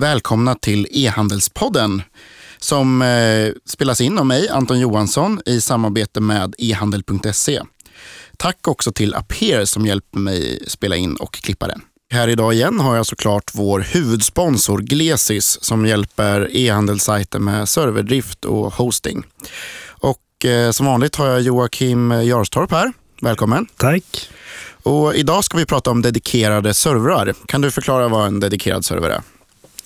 Välkomna till e-handelspodden som eh, spelas in av mig, Anton Johansson, i samarbete med ehandel.se. Tack också till Aper som hjälper mig spela in och klippa den. Här idag igen har jag såklart vår huvudsponsor Glesis som hjälper e-handelssajter med serverdrift och hosting. Och eh, som vanligt har jag Joakim Jarstorp här. Välkommen. Tack. Och idag ska vi prata om dedikerade servrar. Kan du förklara vad en dedikerad server är?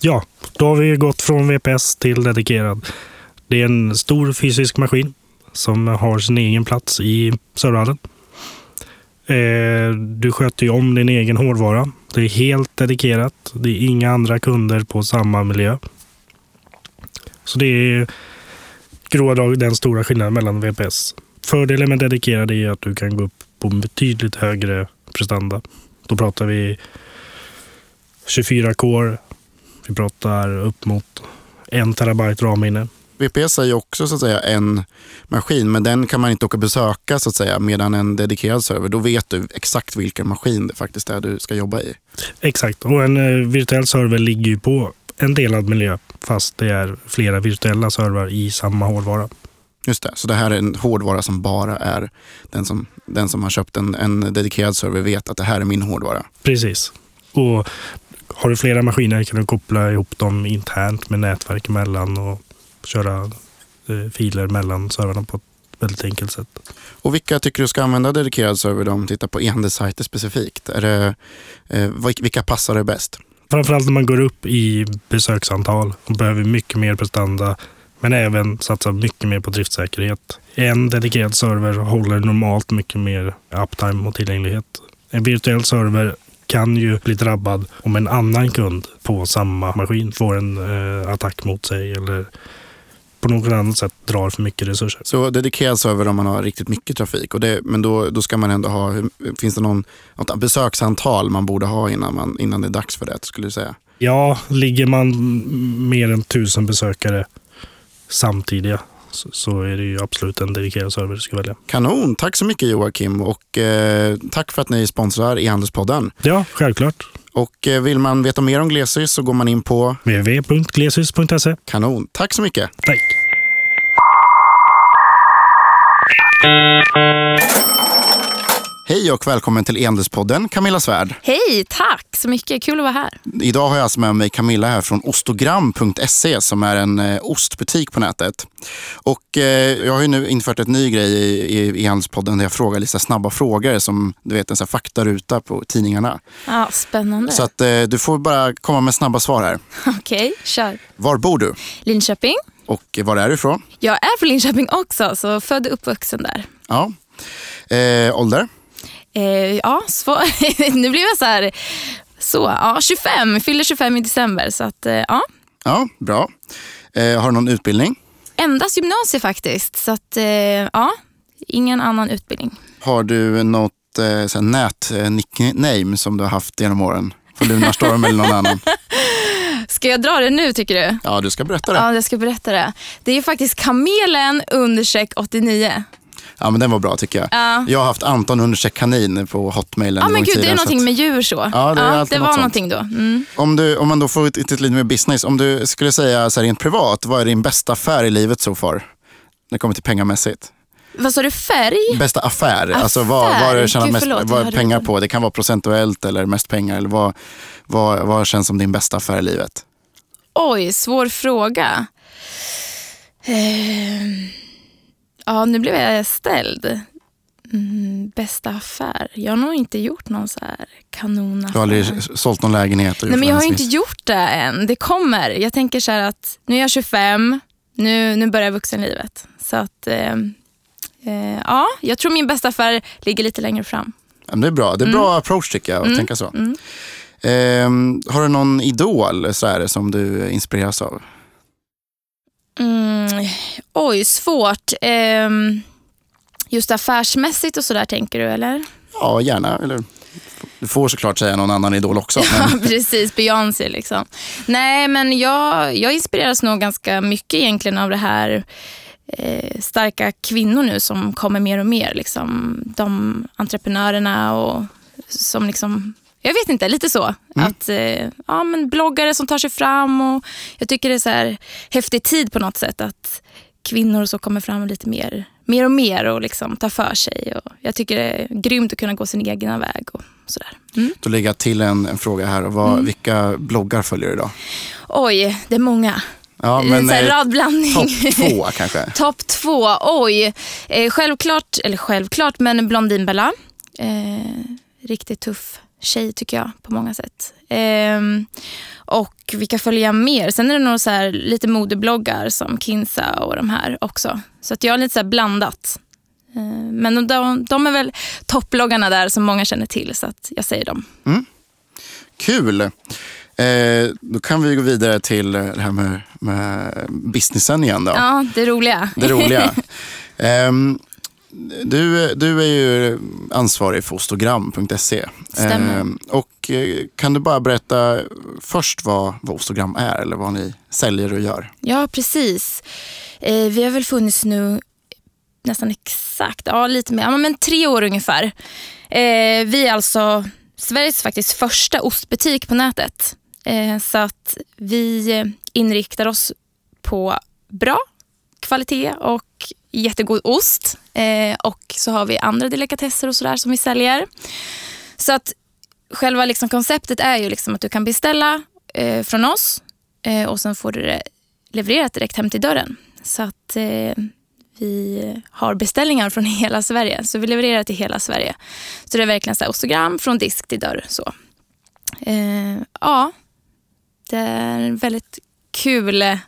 Ja, då har vi gått från VPS till dedikerad. Det är en stor fysisk maskin som har sin egen plats i serverhallen. Eh, du sköter ju om din egen hårdvara. Det är helt dedikerat. Det är inga andra kunder på samma miljö. Så det är grova drag den stora skillnaden mellan VPS. Fördelen med dedikerad är att du kan gå upp på betydligt högre prestanda. Då pratar vi 24 core. Vi pratar upp mot en terabyte RAM-minne. VPS är ju också så att säga en maskin, men den kan man inte åka besöka så att säga. Medan en dedikerad server, då vet du exakt vilken maskin det faktiskt är du ska jobba i. Exakt, och en eh, virtuell server ligger ju på en delad miljö fast det är flera virtuella servrar i samma hårdvara. Just det, så det här är en hårdvara som bara är den som, den som har köpt en, en dedikerad server vet att det här är min hårdvara. Precis. Och har du flera maskiner kan du koppla ihop dem internt med nätverk emellan och köra eh, filer mellan servrarna på ett väldigt enkelt sätt. Och vilka tycker du ska använda dedikerad server om tittar på e-handelssajter specifikt? Är det, eh, vilka passar det bäst? Framförallt när man går upp i besöksantal och behöver mycket mer prestanda men även satsa mycket mer på driftsäkerhet. En dedikerad server håller normalt mycket mer uptime och tillgänglighet. En virtuell server kan ju bli drabbad om en annan kund på samma maskin får en eh, attack mot sig eller på något annat sätt drar för mycket resurser. Så dedikerad server om man har riktigt mycket trafik. Och det, men då, då ska man ändå ha, finns det någon, något besöksantal man borde ha innan, man, innan det är dags för det, skulle du säga? Ja, ligger man mer än tusen besökare samtidiga så, så är det ju absolut en dedikerad server du ska välja. Kanon, tack så mycket Joakim och eh, tack för att ni sponsrar e-handelspodden. Ja, självklart. Och eh, vill man veta mer om Glesys så går man in på www.glesys.se. Kanon, tack så mycket. Tack. Hej och välkommen till E-handelspodden, Camilla Svärd. Hej, tack så mycket. Kul att vara här. Idag har jag alltså med mig Camilla här från ostogram.se som är en eh, ostbutik på nätet. Och eh, jag har ju nu infört ett ny grej i, i E-handelspodden där jag frågar lite snabba frågor som du vet en sån här faktaruta på tidningarna. Ja, spännande. Så att eh, du får bara komma med snabba svar här. Okej, okay, kör. Var bor du? Linköping. Och var är du ifrån? Jag är från Linköping också, så född och uppvuxen där. Ja. Eh, ålder? Eh, ja, nu blev jag så här, så, ja, 25, fyller 25 i december. Så att, eh, ja. ja, bra. Eh, har du någon utbildning? Endast gymnasie faktiskt, så att, eh, ja, ingen annan utbildning. Har du något eh, nät-nickname som du har haft genom åren? Från Lunarstorm eller någon annan? Ska jag dra det nu tycker du? Ja, du ska berätta det. Ja, jag ska berätta det. Det är faktiskt kamelen understreck 89. Ja men den var bra tycker jag. Ja. Jag har haft Anton understreck kanin på hotmailen. Ja men gud, det är någonting med djur så. Ja, det, ja, det var något någonting då. Mm. Om, du, om man då får ett lite mer business, om du skulle säga så här, rent privat, vad är din bästa affär i livet så far? När det kommer till pengamässigt. Vad sa du, färg? Bästa affär, affär. alltså vad, vad du tjänat mest förlåt, vad pengar på. Det kan vara procentuellt eller mest pengar. Eller vad, vad, vad känns som din bästa affär i livet? Oj, svår fråga. Eh, ja, nu blev jag ställd. Mm, bästa affär? Jag har nog inte gjort någon så här kanonaffär. Du har aldrig sålt någon lägenhet? Nej, men jag har inte gjort det än. Det kommer. Jag tänker så här att nu är jag 25, nu, nu börjar vuxenlivet. Så att, eh, eh, ja, jag tror min bästa affär ligger lite längre fram. Ja, det är bra. Det är mm. bra approach tycker jag, att mm. tänka så. Eh, har du någon idol så här, som du inspireras av? Mm, oj, svårt. Eh, just affärsmässigt och sådär tänker du eller? Ja, gärna. Eller, du får såklart säga någon annan idol också. Men... Ja, precis. Beyoncé liksom. Nej, men jag, jag inspireras nog ganska mycket egentligen av det här eh, starka kvinnor nu som kommer mer och mer. Liksom, de entreprenörerna och som liksom jag vet inte, lite så. Mm. Att, eh, ja, men bloggare som tar sig fram och jag tycker det är så här häftig tid på något sätt att kvinnor så kommer fram lite mer, mer och mer och liksom tar för sig. Och jag tycker det är grymt att kunna gå sin egna väg och sådär. Mm. Då lägger jag till en, en fråga här. Vad, Mm. Vilka bloggar följer du idag? Oj, det är många. Ja, men, så här, eh, radblandning. topp två kanske? Topp två, oj. Eh, självklart, eller självklart, men Blondinbella. Eh, riktigt tuff tjej tycker jag på många sätt. Eh, och vilka följer jag mer? Sen är det nog så här, lite modebloggar som Kinsa och de här också. Så att jag har lite så här blandat. Eh, men de, de är väl toppbloggarna där som många känner till så att jag säger dem. Kul! Eh, då kan vi gå vidare till det här med, med businessen igen. Då. Ja, det roliga. Det roliga. Du, du är ju ansvarig för ostogram.se. Ehm, och eh, kan du bara berätta först vad, vad ostogram är eller vad ni säljer och gör? Ja, precis. Eh, vi har väl funnits nu nästan exakt, ja lite mer, ja, men tre år ungefär. Eh, vi är alltså Sveriges faktiskt första ostbutik på nätet. Eh, så att vi eh, inriktar oss på bra kvalitet och jättegod ost. Eh, och så har vi andra delikatesser och sådär som vi säljer. Så att själva liksom konceptet är ju liksom att du kan beställa eh, från oss eh, och sen får du det levererat direkt hem till dörren. Så att eh, vi har beställningar från hela Sverige. Så vi levererar till hela Sverige. Så det är verkligen så här ostogram från disk till dörr. Så. Eh, ja, det är väldigt kul, eh,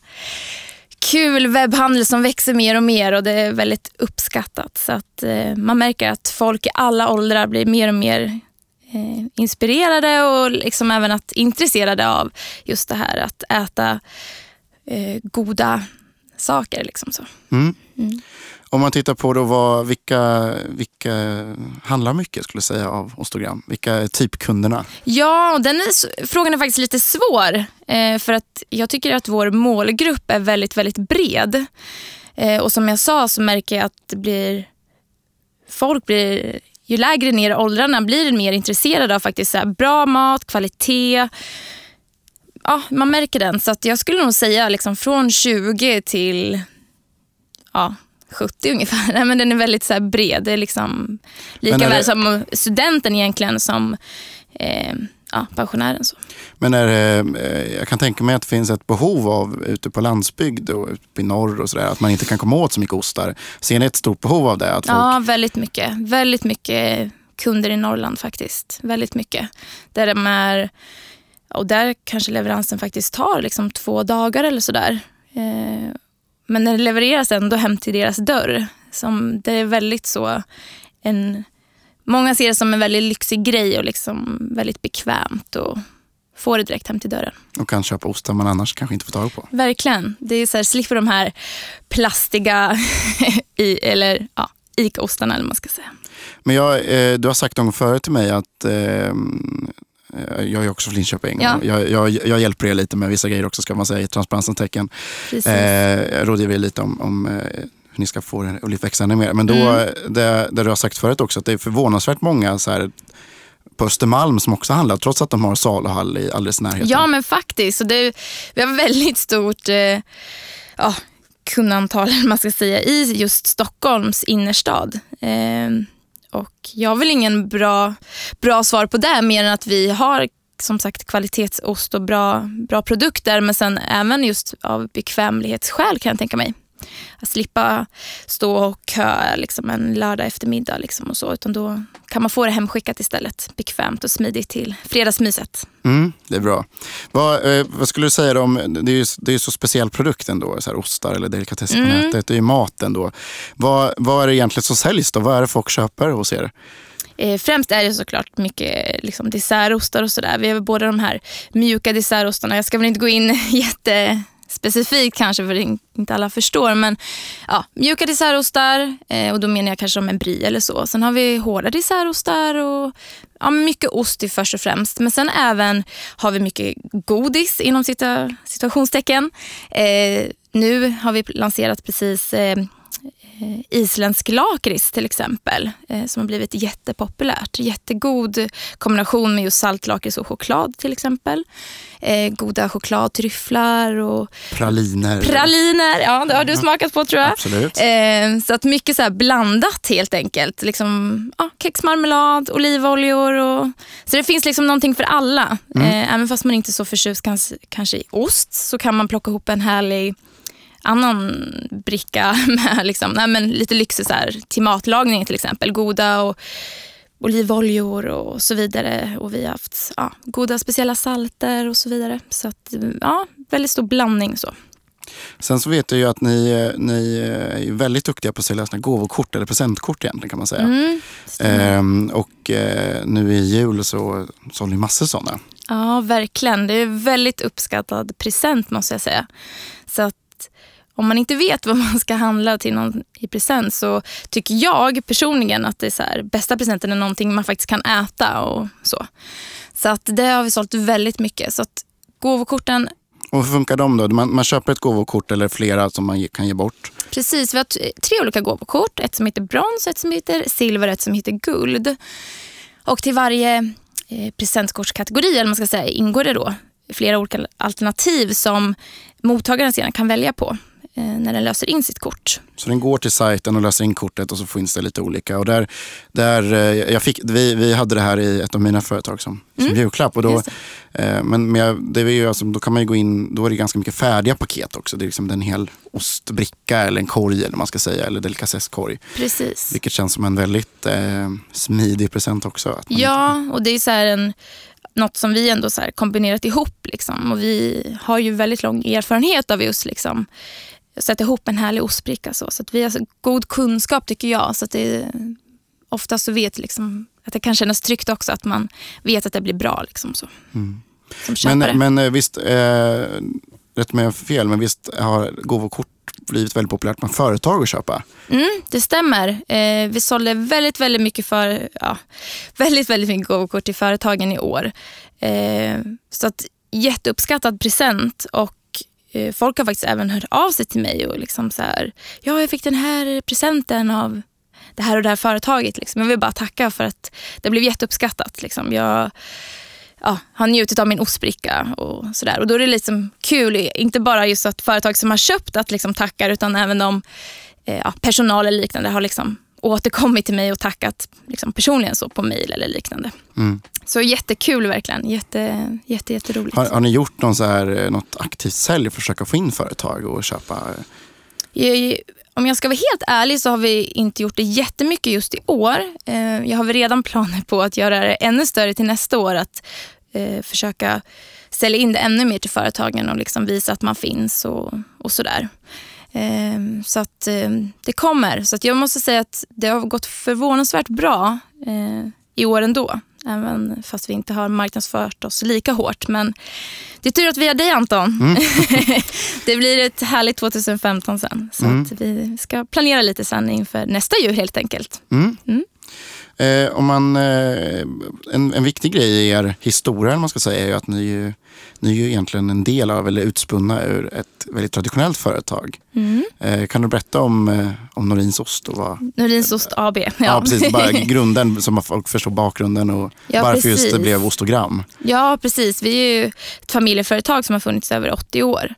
kul webbhandel som växer mer och mer och det är väldigt uppskattat. Så att eh, man märker att folk i alla åldrar blir mer och mer eh, inspirerade och liksom även att intresserade av just det här att äta eh, goda saker. Liksom så. Mm. Mm. Om man tittar på då vad, vilka, vilka handlar mycket skulle jag säga av ostogram? Vilka är typkunderna? Ja, och den är, frågan är faktiskt lite svår. Eh, för att jag tycker att vår målgrupp är väldigt, väldigt bred. Eh, och som jag sa så märker jag att det blir... Folk blir... Ju lägre ner i åldrarna blir mer intresserade av faktiskt så här, bra mat, kvalitet. Ja, man märker den. Så att jag skulle nog säga liksom från 20 till ja, 70 ungefär. Nej, men den är väldigt så bred. Det är liksom lika väl det- som studenten egentligen som eh, ja, pensionären. Så. Men är det, eh, jag kan tänka mig att det finns ett behov av ute på landsbygd och ute i norr och sådär, att man inte kan komma åt så mycket ostar. Ser ni ett stort behov av det? Folk, Ja, väldigt mycket. Väldigt mycket kunder i Norrland faktiskt. Väldigt mycket. Där de är, och där kanske leveransen faktiskt tar liksom två dagar eller sådär. Eh, men när det levereras ändå hem till deras dörr. Som, det är väldigt så en... Många ser det som en väldigt lyxig grej och liksom väldigt bekvämt och få det direkt hem till dörren. och kan köpa ostar man annars kanske inte får tag på. Verkligen. Det är så här, slipper de här plastiga i, eller ja, ICA-ostarna eller vad man ska säga. Men jag, eh, du har sagt någon förut till mig att eh, jag är också från Linköping. Ja. Jag, jag, jag hjälper er lite med vissa grejer också ska man säga i transparensens tecken. Precis. Eh, jag rådger er lite om, om eh, hur ni ska få det att växa ännu mer. Men då, Mm. det, det du har sagt förut också, att det är förvånansvärt många så här, på Östermalm som också handlar, trots att de har saluhall i alldeles närheten. Ja, men faktiskt. Så det, vi har väldigt stort eh, ja, kundantal man ska säga, i just Stockholms innerstad. Eh, och jag har väl ingen bra, bra svar på det, mer än att vi har som sagt kvalitetsost och bra, bra produkter, men sen även just av bekvämlighetsskäl kan jag tänka mig. Att slippa stå och köa liksom en lördag eftermiddag liksom och så, utan då kan man få det hemskickat istället. Bekvämt och smidigt till fredagsmyset. Mm, det är bra. Vad, eh, vad skulle du säga om, det är ju det är så speciell produkt ändå, så här ostar eller delikatesser på Mm. nätet. Det är ju mat ändå. Vad, vad är det egentligen som säljs då? Vad är det folk köper hos er? Eh, främst är det såklart mycket liksom, dessertostar och sådär. Vi har både de här mjuka dessertostarna. Jag ska väl inte gå in Specifikt kanske för det inte alla förstår. Men ja, mjuka dessertostar eh, och då menar jag kanske som en brie eller så. Sen har vi hårda dessertostar och ja, mycket ost i först och främst. Men sen även har vi mycket godis inom cita- situationstecken. Eh, nu har vi lanserat precis eh, isländsk lakrits till exempel, eh, som har blivit jättepopulärt. Jättegod kombination med just saltlakrits och choklad till exempel. Eh, goda chokladtryfflar och Praliner. praliner. Ja, det har du smakat på tror jag. Absolut. Eh, så att mycket så blandat helt enkelt. Liksom, ja, kexmarmelad, olivoljor. Och, så det finns liksom någonting för alla. Eh, även fast man inte är så förtjust kanske, kanske i ost så kan man plocka ihop en härlig annan bricka med liksom, nej, men lite lyxig så här, till matlagning till exempel. Goda och olivoljor och så vidare. Och vi har haft ja, goda speciella salter och så vidare. Så att, ja, väldigt stor blandning. så. Sen så vet jag ju att ni, ni är väldigt duktiga på att sälja såna gåvokort eller presentkort egentligen kan man säga. Mm. Ehm, och eh, nu i jul så sålde ni massor sådana. Ja, verkligen. Det är en väldigt uppskattad present måste jag säga. Så att om man inte vet vad man ska handla till någon i present så tycker jag personligen att det är så här, bästa presenten är någonting man faktiskt kan äta och så. Så att det har vi sålt väldigt mycket. Så att gåvokorten, Och hur funkar de då? Man, man köper ett gåvokort eller flera som man kan ge bort. precis. Vi har tre olika gåvokort. Ett som heter brons, ett som heter silver och ett som heter guld. Och till varje eh, presentkortskategori eller man ska säga, ingår det då flera olika alternativ som mottagaren sedan kan välja på när den löser in sitt kort. Så den går till sajten och löser in kortet och så finns det lite olika. Och där, där, eh, jag fick, vi, vi hade det här i ett av mina företag som, som julklapp. Och då, Mm. Eh, men men jag, det är ju alltså, då kan man ju gå in, då är det ganska mycket färdiga paket också. Det är liksom en hel ostbricka eller en korg eller man ska säga. Eller delikatesskorg. Precis. Vilket känns som en väldigt eh, smidig present också. Ja, och det är så en, något som vi ändå så kombinerat ihop. Liksom. Och vi har ju väldigt lång erfarenhet av just liksom, sätta ihop en härlig ostbricka. Så, så att vi har så god kunskap tycker jag. Så att det, ofta så vet liksom, att det kan kännas tryggt också att man vet att det blir bra. Liksom, så. Köpare. Men, men eh, visst, eh, rätt har fel, men visst har gåvokort blivit väldigt populärt bland företag att köpa? Mm, det stämmer. Eh, vi sålde väldigt, väldigt mycket för, ja, väldigt, väldigt mycket gåvokort till företagen i år. Eh, så att jätteuppskattad present och Eh, folk har faktiskt även hört av sig till mig och liksom så här, ja jag fick den här presenten av det här och det här företaget. Liksom. Jag vill bara tacka för att det blev jätteuppskattat. Liksom. Jag ja, har njutit av min ostbricka och sådär. Och då är det liksom kul, inte bara just att företag som har köpt att liksom tackar utan även de eh, ja, personal eller liknande har liksom återkommit till mig och tackat liksom personligen så på mail eller liknande. Mm. Så jättekul verkligen. Jätte, jätte, jätteroligt. Har, har ni gjort någon så här, eh, något aktivt sälj för att försöka få in företag och köpa? Jag, om jag ska vara helt ärlig så har vi inte gjort det jättemycket just i år. Eh, jag har väl redan planer på att göra det ännu större till nästa år. Att eh, försöka sälja in det ännu mer till företagen och liksom visa att man finns och, och sådär. Eh, så att eh, det kommer. Så att jag måste säga att det har gått förvånansvärt bra eh, i år ändå. Även fast vi inte har marknadsfört oss lika hårt. Men det är tur att vi har dig Anton. det blir ett härligt 2015 sen. Så att vi ska planera lite sen inför nästa jul helt enkelt. Eh, om man, eh, en, en viktig grej i er historia, man ska säga, är ju att ni, ju, ni är ju egentligen en del av, eller utspunna ur ett väldigt traditionellt företag. Mm. Eh, kan du berätta om, eh, om Norins ost? Och vad, Norins Ost AB. Ja, ja. precis, bara grunden, så att folk förstår bakgrunden och Ja, varför just det precis. blev ostogram. Ja, precis. Vi är ju ett familjeföretag som har funnits över 80 år.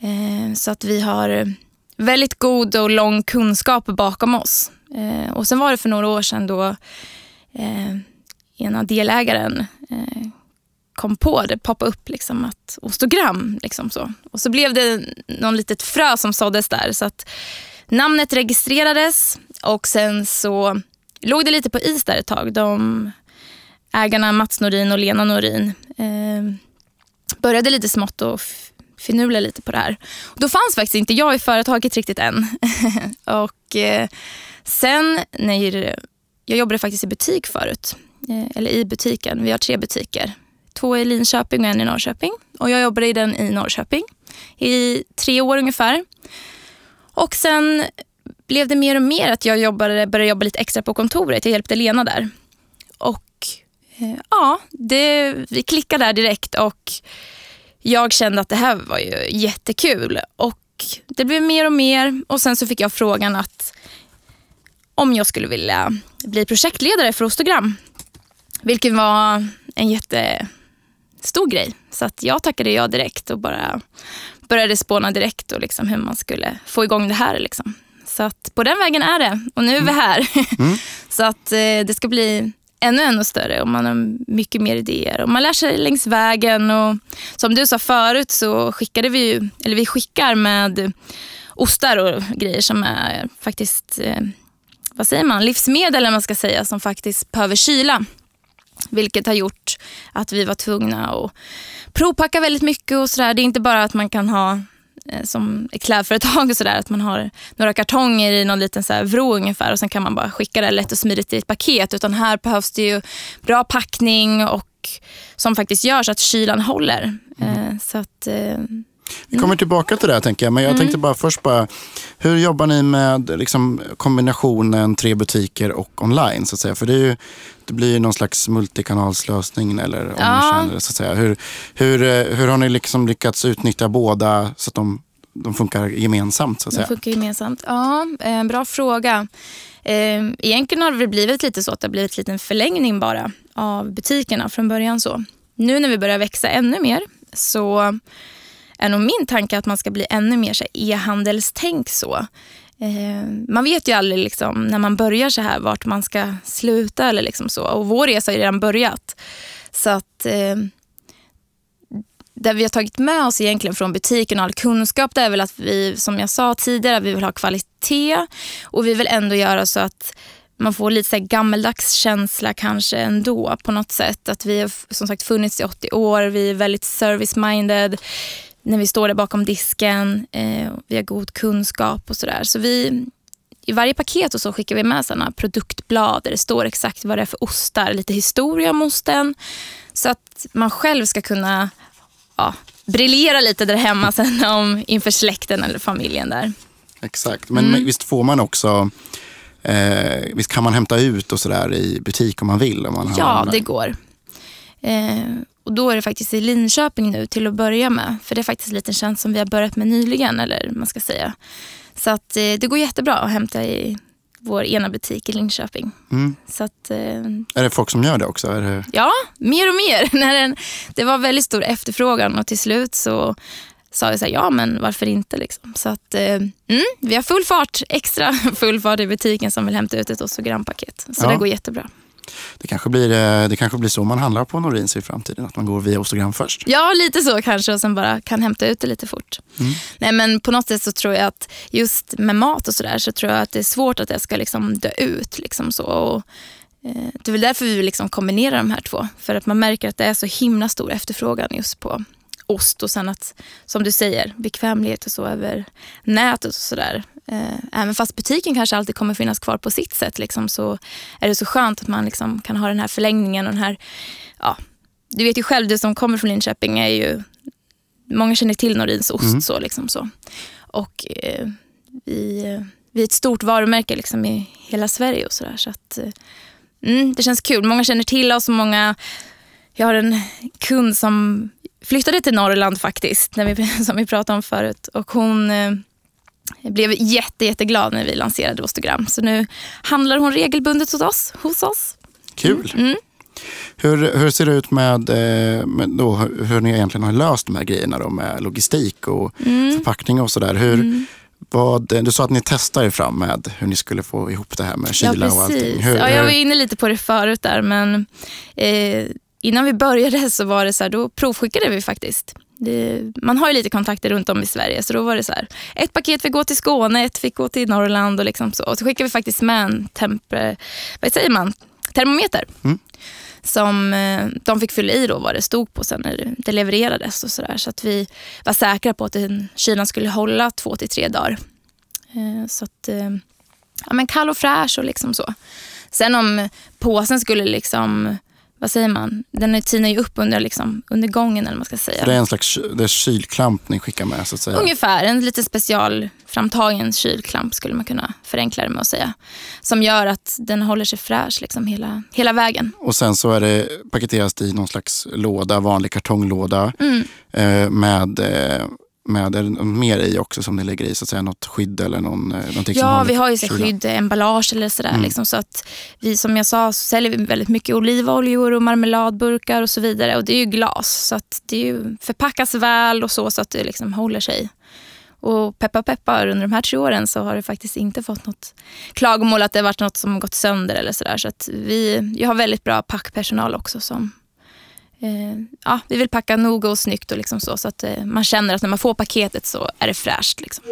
Eh, så att vi har väldigt god och lång kunskap bakom oss. Eh, och sen var det för några år sedan då eh, ena delägaren eh, kom på det, poppade upp liksom att ostogram. Liksom så. Och så blev det någon litet frö som såddes där. Så att namnet registrerades och sen så låg det lite på is där ett tag. De ägarna Mats Norin och Lena Norin eh, började lite smått och finurla lite på det här. Och då fanns faktiskt inte jag i företaget riktigt än. och eh, sen när jag jobbade faktiskt i butik förut, eh, eller i butiken. Vi har tre butiker. Två i Linköping och en i Norrköping. Och jag jobbade i den i Norrköping i tre år ungefär. Och sen blev det mer och mer att jag jobbade, började jobba lite extra på kontoret. Jag hjälpte Lena där. Och eh, ja, det, vi klickade där direkt och jag kände att det här var ju jättekul. Och det blev mer och mer och sen så fick jag frågan att om jag skulle vilja bli projektledare för Ostogram. Vilket var en jättestor grej. Så att jag tackade ja direkt och bara började spåna direkt och liksom hur man skulle få igång det här. Liksom. Så att på den vägen är det och nu är vi här. Mm. så att eh, det ska bli ännu, ännu större och man har mycket mer idéer. Och man lär sig längs vägen och som du sa förut så skickade vi ju, eller vi skickar med ostar och grejer som är faktiskt, eh, vad säger man, livsmedel eller man ska säga som faktiskt behöver kyla. Vilket har gjort att vi var tvungna att provpacka väldigt mycket och sådär. Det är inte bara att man kan ha som ett klädföretag och sådär, att man har några kartonger i någon liten så här vrå ungefär och sen kan man bara skicka det lätt och smidigt i ett paket. Utan här behövs det ju bra packning och som faktiskt gör så att kylan håller. Mm. Så att, eh, vi kommer tillbaka till det här, tänker jag. Men jag mm. tänkte bara först bara, hur jobbar ni med liksom, kombinationen tre butiker och online? Så att säga? För det, är ju, det blir ju någon slags multikanalslösning eller ja. så att säga. Hur, hur, eh, hur har ni liksom lyckats utnyttja båda så att de, de funkar gemensamt? Så att säga? De funkar gemensamt. Ja, eh, bra fråga. Eh, egentligen har det blivit lite så att det har blivit en liten förlängning bara av butikerna från början. så. Nu när vi börjar växa ännu mer så är nog min tanke att man ska bli ännu mer e-handelstänk så. Eh, man vet ju aldrig liksom, när man börjar så här vart man ska sluta eller liksom så. Och vår resa har redan börjat. Så att eh, det vi har tagit med oss egentligen från butiken och all kunskap det är väl att vi, som jag sa tidigare, vi vill ha kvalitet och vi vill ändå göra så att man får lite så gammeldags känsla kanske ändå på något sätt. Att vi har som sagt funnits i 80 år, vi är väldigt service-minded när vi står där bakom disken. Eh, vi har god kunskap och sådär. Så vi, I varje paket och så skickar vi med sådana produktblad där det står exakt vad det är för ostar, lite historia om osten. Så att man själv ska kunna ja, briljera lite där hemma sen om, inför släkten eller familjen där. Exakt, men mm. visst får man också Eh, visst kan man hämta ut och sådär i butik om man vill? Om man ja, det går. Eh, och Då är det faktiskt i Linköping nu till att börja med. För det är faktiskt en liten tjänst som vi har börjat med nyligen. Eller man ska säga. Så att, eh, det går jättebra att hämta i vår ena butik i Linköping. Mm. Så att, eh, är det folk som gör det också? Det... Ja, mer och mer. När den, det var väldigt stor efterfrågan och till slut så sa vi så här, ja men varför inte. Liksom. Så att, eh, mm, vi har full fart, extra full fart i butiken som vill hämta ut ett Ostogrampaket. Så ja. det går jättebra. Det kanske, blir, eh, det kanske blir så man handlar på Norins i framtiden, att man går via Ostogram först. Ja, lite så kanske och sen bara kan hämta ut det lite fort. Mm. Nej, men på något sätt så tror jag att just med mat och sådär så tror jag att det är svårt att det ska liksom dö ut. Liksom så. Och, eh, det är väl därför vi liksom kombinera de här två. För att man märker att det är så himla stor efterfrågan just på ost och sen att, som du säger, bekvämlighet och så över nätet och sådär. Eh, även fast butiken kanske alltid kommer finnas kvar på sitt sätt liksom, så är det så skönt att man liksom kan ha den här förlängningen och den här, ja, du vet ju själv, du som kommer från Linköping är ju, många känner till Norins ost mm. så liksom så. Och eh, vi, vi är ett stort varumärke liksom i hela Sverige och sådär så att eh, mm, det känns kul. Många känner till oss och många jag har en kund som flyttade till Norrland faktiskt, när vi, som vi pratade om förut. Och hon eh, blev jätte, jätteglad när vi lanserade Ostogram. Så nu handlar hon regelbundet hos oss. Hos oss. Kul. Mm. mm. Hur, hur ser det ut med, eh, med då, hur ni egentligen har löst de här grejerna då, med logistik och mm. förpackning och sådär? mm. du sa att ni testar er fram med hur ni skulle få ihop det här med kyla ja, och allting. Hur, ja, jag var inne lite på det förut där men eh, innan vi började så var det så här, då provskickade vi faktiskt. Det, man har ju lite kontakter runt om i Sverige så då var det så här, ett paket fick gå till Skåne, ett fick gå till Norrland och, liksom så. och så skickade vi faktiskt med en temper, vad säger man? termometer. Mm. Som eh, de fick fylla i då vad det stod på sen när det levererades och så där. Så att vi var säkra på att kylan skulle hålla två till tre dagar. Eh, så att, eh, ja men kall och fräsch och liksom så. Sen om påsen skulle liksom vad säger man, den tinar ju upp under, liksom, under gången eller man ska säga. Så det är en slags det är kylklamp ni skickar med så att säga? Ungefär, en lite specialframtagen kylklamp skulle man kunna förenkla det med att säga. Som gör att den håller sig fräsch liksom hela, hela vägen. Och sen så är det paketeras i någon slags låda, vanlig kartonglåda mm. eh, med eh, med, är det något mer i också som ni lägger i? Så att säga, något skydd eller någon, eh, någonting Ja, håller vi har ju så skydd, emballage eller sådär. Mm. Liksom, så att vi som jag sa så säljer vi väldigt mycket olivoljor och marmeladburkar och så vidare. Och det är ju glas, så att det är ju förpackas väl och så, så att det liksom håller sig. Och peppa peppar, under de här tre åren så har det faktiskt inte fått något klagomål att det har varit något som har gått sönder eller sådär. Så att vi, jag har väldigt bra packpersonal också som Eh, ja, vi vill packa noga och snyggt och liksom så, så att eh, man känner att när man får paketet så är det fräscht. Liksom.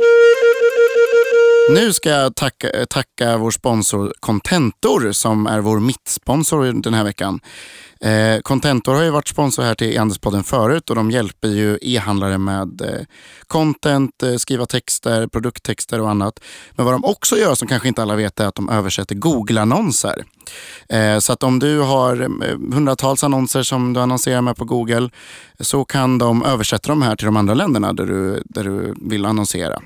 Nu ska jag tacka, tacka vår sponsor Contentor som är vår mittsponsor den här veckan. Eh, Contentor har ju varit sponsor här till E-handelspodden förut och de hjälper ju e-handlare med eh, content, eh, skriva texter, produkttexter och annat. Men vad de också gör som kanske inte alla vet är att de översätter Google-annonser. Eh, så att om du har eh, hundratals annonser som du annonserar med på Google så kan de översätta de här till de andra länderna där du, där du vill annonsera.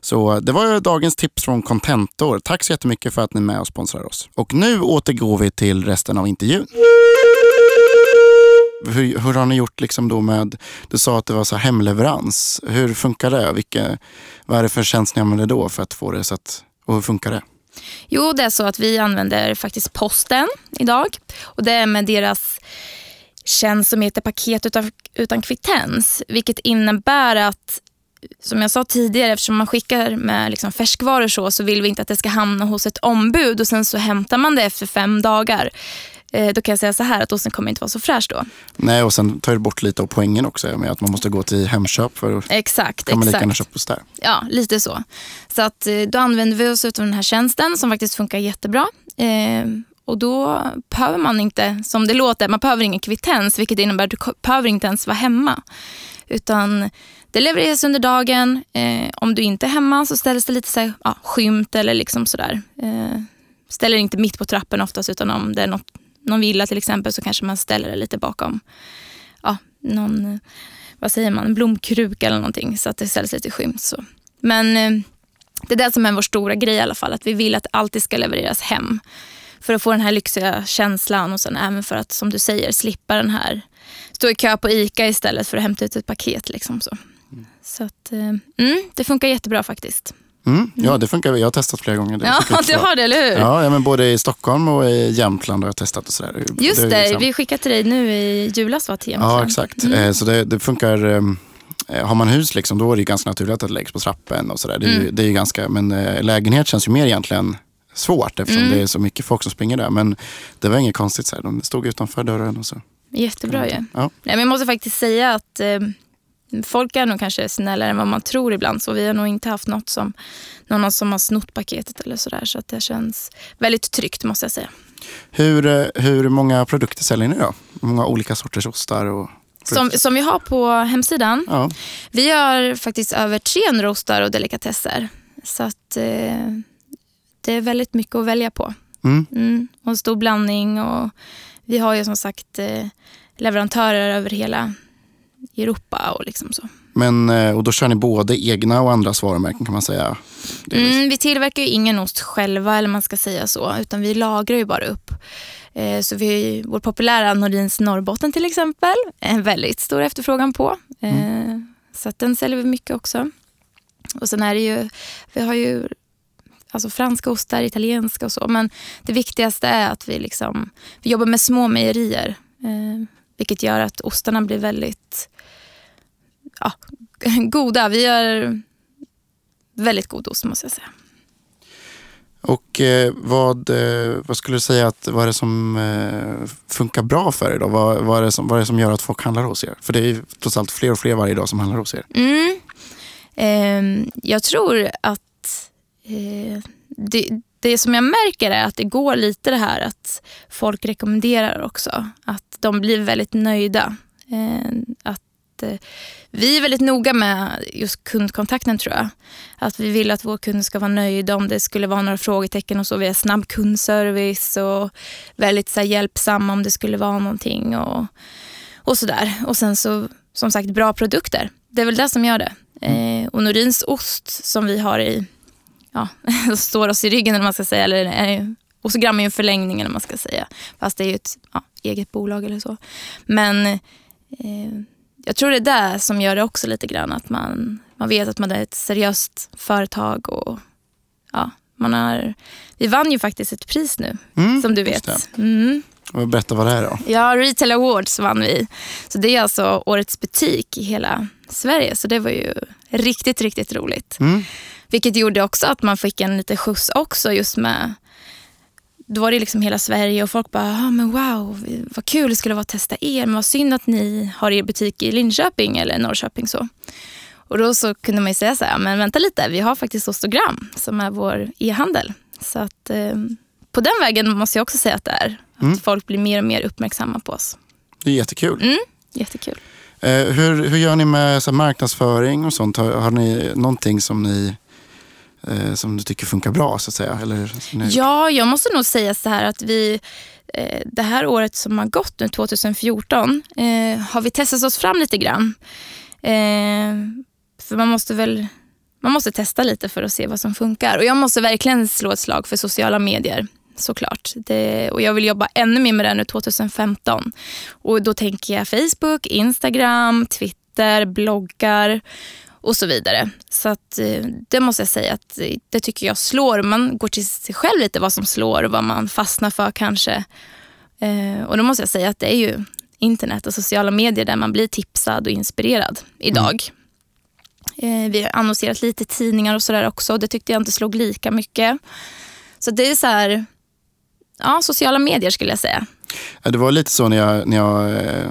Så det var dagens tips från Contentor. Tack så jättemycket för att ni är med och sponsrar oss. Och nu återgår vi till resten av intervjun. Hur, hur har ni gjort liksom då med, du sa att det var så hemleverans. Hur funkar det? Vilka, vad är det för tjänst ni använder då för att få det så att, och hur funkar det? Jo, det är så att vi använder faktiskt posten idag. Och Det är med deras tjänst som heter paket utan, utan kvittens. Vilket innebär att, som jag sa tidigare, eftersom man skickar med liksom färskvaror så, så vill vi inte att det ska hamna hos ett ombud och sen så hämtar man det efter fem dagar. Eh, då kan jag säga så här att osten kommer inte vara så fräsch då. Nej, och sen tar det bort lite av poängen också med att man måste gå till Hemköp för att Exakt, kan man lika gärna exakt. köpa oss där. Ja, lite så. Så att, eh, då använder vi oss av den här tjänsten som faktiskt funkar jättebra. Eh, och då behöver man inte, som det låter, man behöver ingen kvittens vilket innebär att du behöver inte ens vara hemma. Utan det levereras under dagen. Eh, om du inte är hemma så ställs det lite så här, ja, skymt eller liksom sådär. Eh, ställer inte mitt på trappen oftast utan om det är något, någon villa till exempel så kanske man ställer det lite bakom ja, någon, eh, vad säger man, blomkruka eller någonting så att det ställs lite skymt. Så. Men eh, det är det som är vår stora grej i alla fall, att vi vill att det alltid ska levereras hem. För att få den här lyxiga känslan och sen även för att, som du säger, slippa den här, stå i kö på ICA istället för att hämta ut ett paket. Liksom så. Så att, eh, mm, det funkar jättebra faktiskt. Mm, ja, det funkar. Jag har testat flera gånger. Det Ja, du har det, eller hur? Ja, ja, men både i Stockholm och i Jämtland har jag testat. Och sådär. Just är det, liksom- vi skickade till dig nu i julas va, till Jämtland. Ja, exakt. Mm. Eh, Så det, det funkar. eh, Har man hus liksom, då är det ganska naturligt att det läggs på trappen och sådär. Det, Mm. det är ganska, men lägenhet känns ju mer egentligen svårt eftersom Mm. det är så mycket folk som springer där. Men det var inget konstigt. Så här. De stod utanför dörren och så. Jättebra ju. Ja. Nej, men jag måste faktiskt säga att eh, folk är nog kanske snällare än vad man tror ibland. Så vi har nog inte haft något som, någon som har snott paketet eller sådär. Så att det känns väldigt tryggt måste jag säga. Hur, eh, hur många produkter säljer ni då? Hur många olika sorters ostar? Och Som, som vi har på hemsidan. Ja. Vi har faktiskt över 300 ostar och delikatesser. Så att eh, det är väldigt mycket att välja på. Mm. Mm, och en stor blandning. Och vi har ju som sagt eh, leverantörer över hela Europa och liksom så. Men, eh, och då kör ni både egna och andras varumärken kan man säga. Mm, vi tillverkar ju ingen ost själva eller man ska säga så, utan vi lagrar ju bara upp. Eh, så vi vår populära Nordins Norrbotten till exempel, en väldigt stor efterfrågan på. Eh, Så att den säljer vi mycket också. Och sen är det ju, vi har ju alltså franska ostar, italienska och så, men det viktigaste är att vi, liksom, vi jobbar med små mejerier. Eh, vilket gör att ostarna blir väldigt ja, goda. Vi gör väldigt god ost måste jag säga. Och eh, vad, eh, vad skulle du säga att vad är det som eh, funkar bra för er då? Vad, vad, är det som, vad är det som gör att folk handlar hos er? För det är ju trots allt fler och fler varje dag som handlar hos er. Mm. Ehm, jag tror att eh, det, det som jag märker är att det går lite det här att folk rekommenderar också. Att de blir väldigt nöjda. Ehm, att eh, vi är väldigt noga med just kundkontakten tror jag. Att vi vill att vår kund ska vara nöjd om det skulle vara några frågetecken och så. Vi har snabb kundservice och väldigt så här, hjälpsamma om det skulle vara någonting. Och, och sådär. Och sen så, som sagt, bra produkter. Det är väl det som gör det. Eh, och Norins ost som vi har i, ja, står oss i ryggen eller man ska säga, eller eh, Ostogram är ju en förlängning eller man ska säga. Fast det är ju ett ja, eget bolag eller så. Men eh, jag tror det är det som gör det också lite grann. Att man, man vet att man är ett seriöst företag. och ja, man har, Vi vann ju faktiskt ett pris nu, Mm, som du vet. Mm. Berätta vad det är då. Ja, Retail Awards vann vi. Så det är alltså årets butik i hela Sverige. Så det var ju riktigt, riktigt roligt. Mm. Vilket gjorde också att man fick en liten skjuts också just med då var det liksom hela Sverige och folk bara, ah, men wow, vad kul det skulle vara att testa er. Men vad synd att ni har er butik i Linköping eller Norrköping. så. Och då så kunde man ju säga så här, men vänta lite, vi har faktiskt Ostogram som är vår e-handel. Så att eh, på den vägen måste jag också säga att det är. Att Mm. folk blir mer och mer uppmärksamma på oss. Det är jättekul. Mm, jättekul. Eh, hur, hur gör ni med så här, marknadsföring och sånt? Har, har ni någonting som ni eh, som du tycker funkar bra så att säga? Eller. Ja, jag måste nog säga så här att vi eh, det här året som har gått nu, 2014, eh, har vi testat oss fram lite grann. Eh, för man måste väl man måste testa lite för att se vad som funkar. Och jag måste verkligen slå ett slag för sociala medier. Såklart. Det, och jag vill jobba ännu mer med det nu 2015. Och då tänker jag Facebook, Instagram, Twitter, bloggar och så vidare. Så att, eh, det måste jag säga att eh, det tycker jag slår. Man går till sig själv lite vad som slår och vad man fastnar för kanske. Eh, och då måste jag säga att det är ju internet och sociala medier där man blir tipsad och inspirerad idag. Eh, vi har annonserat lite i tidningar och sådär också. Det tyckte jag inte slog lika mycket. Så det är så här, ja, sociala medier skulle jag säga. Det var lite så när jag, när jag eh,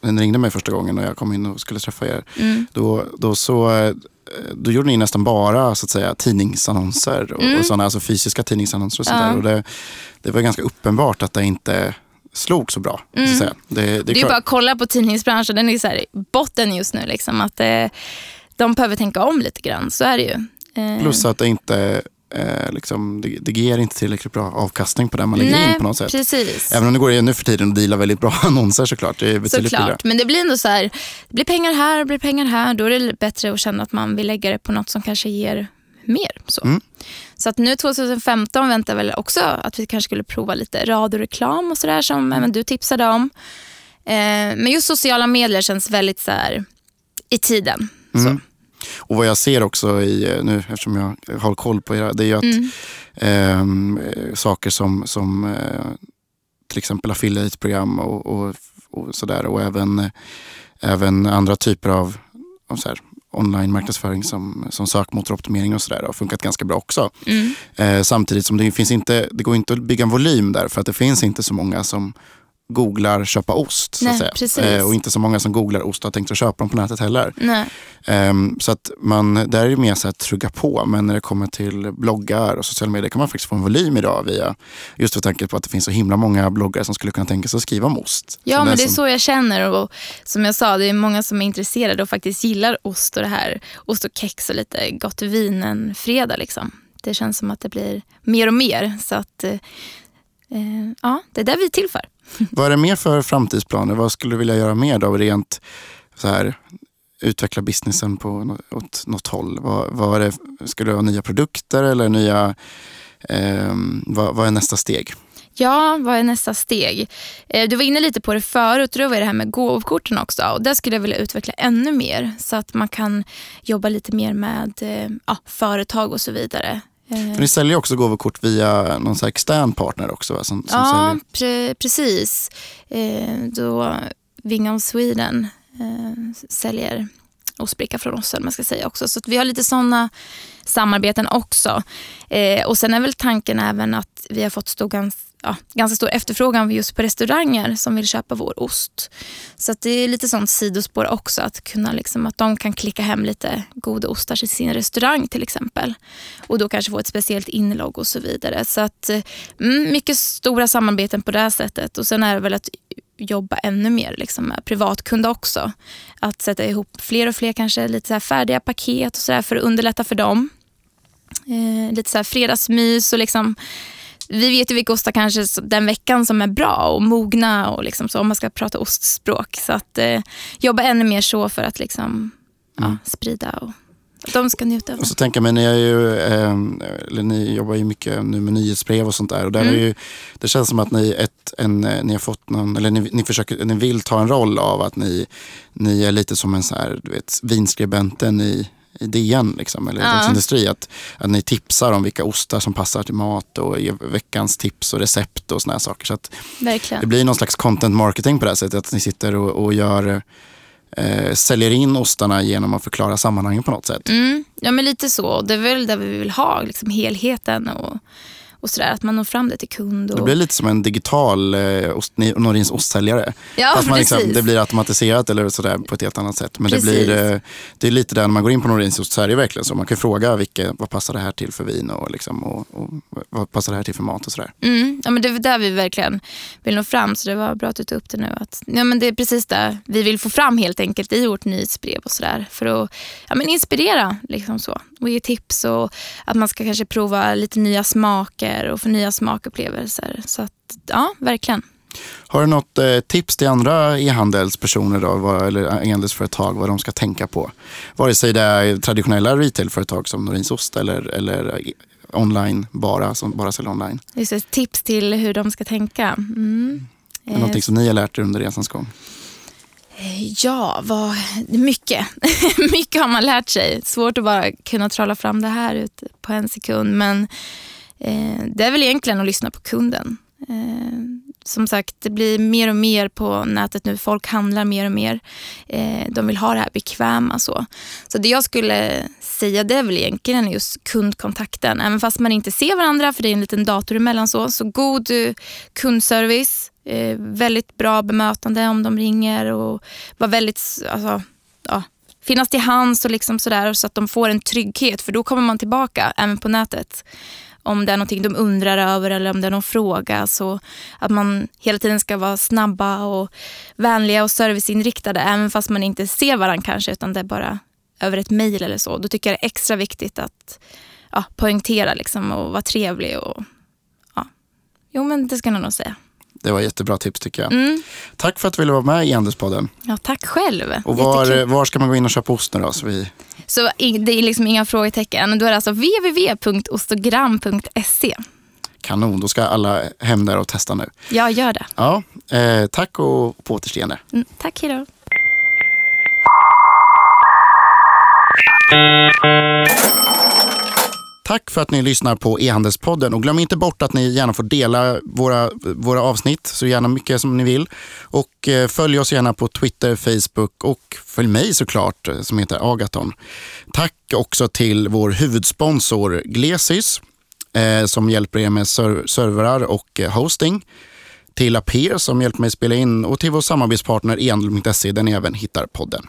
när ringde mig första gången och jag kom in och skulle träffa er. Mm. Då, då, så, eh, då gjorde ni nästan bara så att säga, tidningsannonser och, Mm. och sådana, alltså fysiska tidningsannonser. Och sånt Ja. där. Och det, det var ganska uppenbart att det inte slog så bra. Så att säga. Det, det är Mm. Det är bara att kolla på tidningsbranschen, den är så här botten just nu. Liksom, att eh, de behöver tänka om lite grann, så är det ju. Eh, Plus att det inte eh, liksom, det, det ger inte tillräckligt bra avkastning på det man lägger in på något sätt. precis. Även om det går nu för tiden att deala väldigt bra annonser såklart. Det är betydligt billigare. Såklart, men det blir ändå så här, det blir pengar här, det blir pengar här. Då är det bättre att känna att man vill lägga det på något som kanske ger mer. Så, Mm. så att nu 2015 väntar väl också att vi kanske skulle prova lite radioreklam och sådär som även du tipsade om. Eh, men just sociala medier känns väldigt så här i tiden. Mm. Så. Och vad jag ser också i, eh, nu eftersom jag har koll på era, det är ju att Mm. ehm, eh, saker som, som eh, till exempel affiliate-program och, och, och sådär och även, eh, även andra typer av, av så här, online-marknadsföring som, som sökmotoroptimering och sådär har funkat ganska bra också. Mm. Eh, samtidigt som det finns inte, det går inte att bygga en volym där för att det finns inte så många som googlar köpa ost. Så Nej, att säga. Eh, och inte så många som googlar ost och har tänkt att köpa dem på nätet heller. Ehm, så att man, där är det mer så att trugga på. Men när det kommer till bloggar och sociala medier kan man faktiskt få en volym idag via, just för tanke på att det finns så himla många bloggare som skulle kunna tänka sig att skriva om ost. Ja, Som men det är som- så jag känner. Och som jag sa, det är många som är intresserade och faktiskt gillar ost och det här. Ost och kex och lite gott vin en fredag. Liksom. Det känns som att det blir mer och mer. Så att, eh, eh, ja, det är det vi är till för. Vad är det mer för framtidsplaner? Vad skulle du vilja göra mer då? Rent så här, utveckla businessen på något, åt något håll? Vad, vad är det, skulle du ha nya produkter eller nya, Eh, vad, vad är nästa steg? Ja, vad är nästa steg? Eh, du var inne lite på det förut och då var det här med gåvkorten också. Och där skulle jag vilja utveckla ännu mer så att man kan jobba lite mer med eh, ja, företag och så vidare. Eh, För ni säljer också gåvokort via någon så extern partner också? Va? Som, som Ja, pre- precis. Eh, då Vinga of Sweden eh, säljer ostbricka från oss, man ska säga också. Så vi har lite sådana samarbeten också. Eh, och sen är väl tanken även att vi har fått stor, gans, ja, ganska stor efterfrågan just på restauranger som vill köpa vår ost. Så att det är lite sånt sidospår också, att kunna liksom, att de kan klicka hem lite goda ostar till sin restaurang till exempel. Och då kanske få ett speciellt inlogg och så vidare. Så att eh, mm, mycket stora samarbeten på det här sättet. Och sen är det väl att jobba ännu mer liksom, med privatkunder också. Att sätta ihop fler och fler kanske lite så här färdiga paket och så där för att underlätta för dem. Eh, lite så här fredagsmys och liksom vi vet ju vilka ostar kanske den veckan som är bra och mogna och liksom så om man ska prata ostspråk. Så att eh, jobba ännu mer så för att liksom, ja, sprida. Och, de ska njuta av Och det. så tänker jag ni, är ju, eh, ni jobbar ju mycket nu med nyhetsbrev och sånt där. Och där Mm. är ju, det känns som att ni, ett, en, eh, ni har fått någon, eller ni, ni, försöker, ni vill ta en roll av att ni, ni är lite som en så här, du vet, vinskribenten i, i DN, liksom, eller Ja. Industri. Att, att ni tipsar om vilka ostar som passar till mat och ger veckans tips och recept och såna här saker. Så det blir någon slags content marketing på det här sättet. Att ni sitter och, och gör, eh, säljer in ostarna genom att förklara sammanhangen på något sätt. Mm, ja, men lite så. Det är väl där vi vill ha liksom, helheten och, och sådär. Att man når fram det till kund. Och... Det blir lite som en digital eh, ost, Norins ostsäljare. Ja, Fast man liksom, det blir automatiserat eller sådär på ett helt annat sätt. Men det, blir, eh, det är lite där när man går in på Norins ost så är det verkligen så. Man kan fråga vilka, vad passar det här till för vin och, liksom, och, och vad passar det här till för mat och sådär. Mm, ja, men det är där vi verkligen vill nå fram. Så det var bra att du tog upp det nu. Att, ja, men det är precis det vi vill få fram helt enkelt i vårt nyhetsbrev och sådär. För att ja, men inspirera liksom så. och ge tips och att man ska kanske prova lite nya smaker och få nya smakupplevelser. Så att, ja, verkligen. Har du något eh, tips till andra e-handelspersoner då, vad, eller e-handelsföretag vad de ska tänka på? Vare sig det är traditionella retailföretag som Norins ost eller, eller eh, online bara, som bara säljer online. Just det, tips till hur de ska tänka. Mm. Är Någonting som ni har lärt er under resans gång? Eh, Ja, vad, mycket. mycket har man lärt sig. Svårt att bara kunna trolla fram det här ut på en sekund. Men eh, Eh, det är väl egentligen att lyssna på kunden. Eh, som sagt, det blir mer och mer på nätet nu. Folk handlar mer och mer. Eh, de vill ha det här bekväma. Så. så det jag skulle säga det är väl egentligen just kundkontakten. Även fast man inte ser varandra, för det är en liten dator emellan. Så, så god eh, kundservice. Eh, väldigt bra bemötande om de ringer och vara väldigt, alltså, ja, finnas till hands och liksom sådär så att de får en trygghet för då kommer man tillbaka även på nätet. Om det är någonting de undrar över eller om det är någon fråga. Så att man hela tiden ska vara snabba och vänliga och serviceinriktade även fast man inte ser varandra kanske utan det är bara över ett mejl eller så. Då tycker jag det är extra viktigt att ja, poängtera liksom och vara trevlig. Och, ja. Jo men det ska jag nog säga. Det var jättebra tips tycker jag. Mm. Tack för att du ville vara med i E-handelspodden. Ja, tack själv. Och var, Jättekul. var ska man gå in och köpa ost nu då? Så vi, Så det är liksom inga frågetecken. Då är det alltså www.ostogram.se. kanon, då ska alla hem där och testa nu. Jag gör det. Ja, eh, tack och på återseende. Mm, tack, hejdå. Tack för att ni lyssnar på E-handelspodden och glöm inte bort att ni gärna får dela våra, våra avsnitt så gärna mycket som ni vill. Och eh, följ oss gärna på Twitter, Facebook och följ mig såklart eh, som heter Agaton. Tack också till vår huvudsponsor Glesys eh, som hjälper er med ser- servrar och eh, hosting. Till Aper som hjälper mig spela in och till vår samarbetspartner e-handel.se där ni även hittar podden.